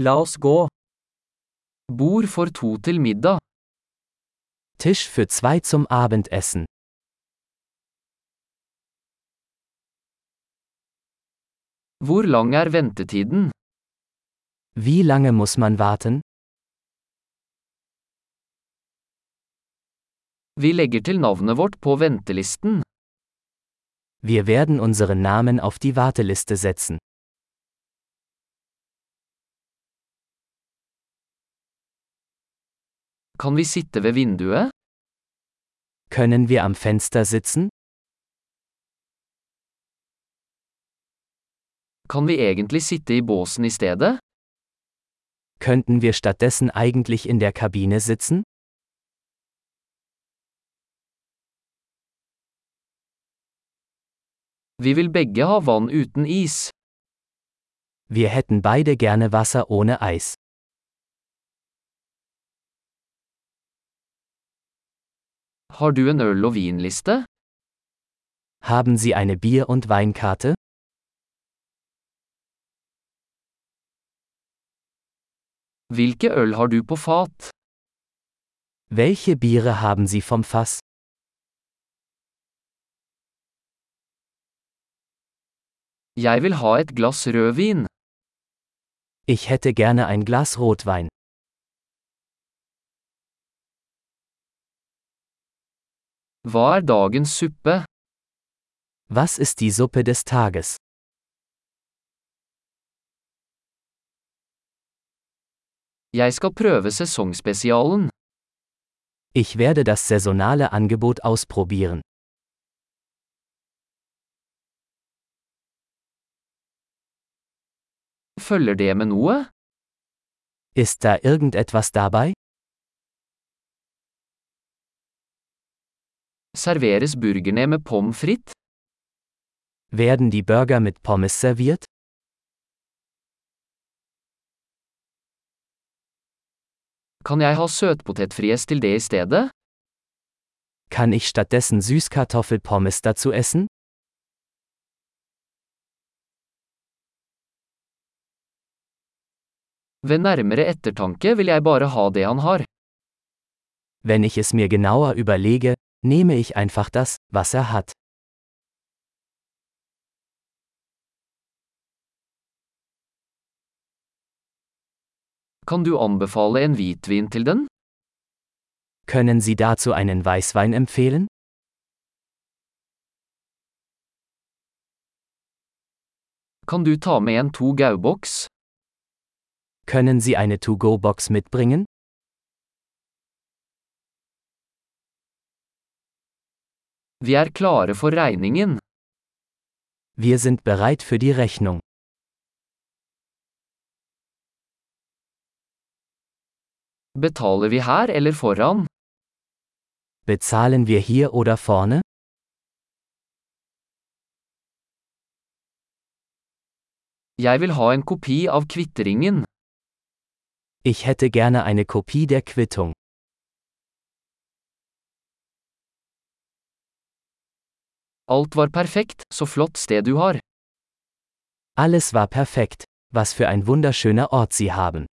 La oss gå. Bord for to til middag. Tisch für zwei zum Abendessen. Hvor lang er ventetiden? Wie lange muss man warten? Vi legger til navnet vårt på ventelisten. Wir werden unseren Namen auf die Warteliste setzen. Kan vi sitte ved vinduet? Können wir am Fenster sitzen? Kan vi egentlig sitte i båsen i stedet? Könnten wir stattdessen eigentlich in der Kabine sitzen? Vi vil begge ha vann uten is. Wir hätten beide gerne Wasser ohne Eis. Har du en øl- og vinliste? Haben Sie eine Bier- und Weinkarte? Hvilke øl har du på fat? Welche Biere haben Sie vom Fass? Jeg vil ha et glass rødvin. Ich hätte gerne ein Glas Rotwein. Hva er dagens suppe? Was ist die Suppe des Tages? Jeg skal prøve sesongspesialen. Ich werde das saisonale Angebot ausprobieren. Følger det med noe? Ist da irgendetwas dabei? Serveres burgerne med pommes frites? Werden die Burger mit Pommes serviert? Kan jeg ha søtpotetfries til det i stedet? Kann ich stattdessen Süßkartoffelpommes dazu essen? Ved nærmere ettertanke vil jeg bare ha det han har. Wenn ich es mir genauer überlege, nehme ich einfach das, was er hat. Kan du anbefale en hvitvin til den? Können Sie dazu einen Weißwein empfehlen? Kan du ta med en to? Können Sie eine To-Go-Box mitbringen? Vi er klare for regningen. Wir sind bereit für die Rechnung. Betaler vi her eller foran? Bezahlen wir hier oder vorne? Jeg vil ha en kopi av kvitteringen. Ich hätte gerne eine Kopie der Quittung. Alt var perfekt, så flott sted du har. Alles war perfekt. Was für ein wunderschöner Ort Sie haben.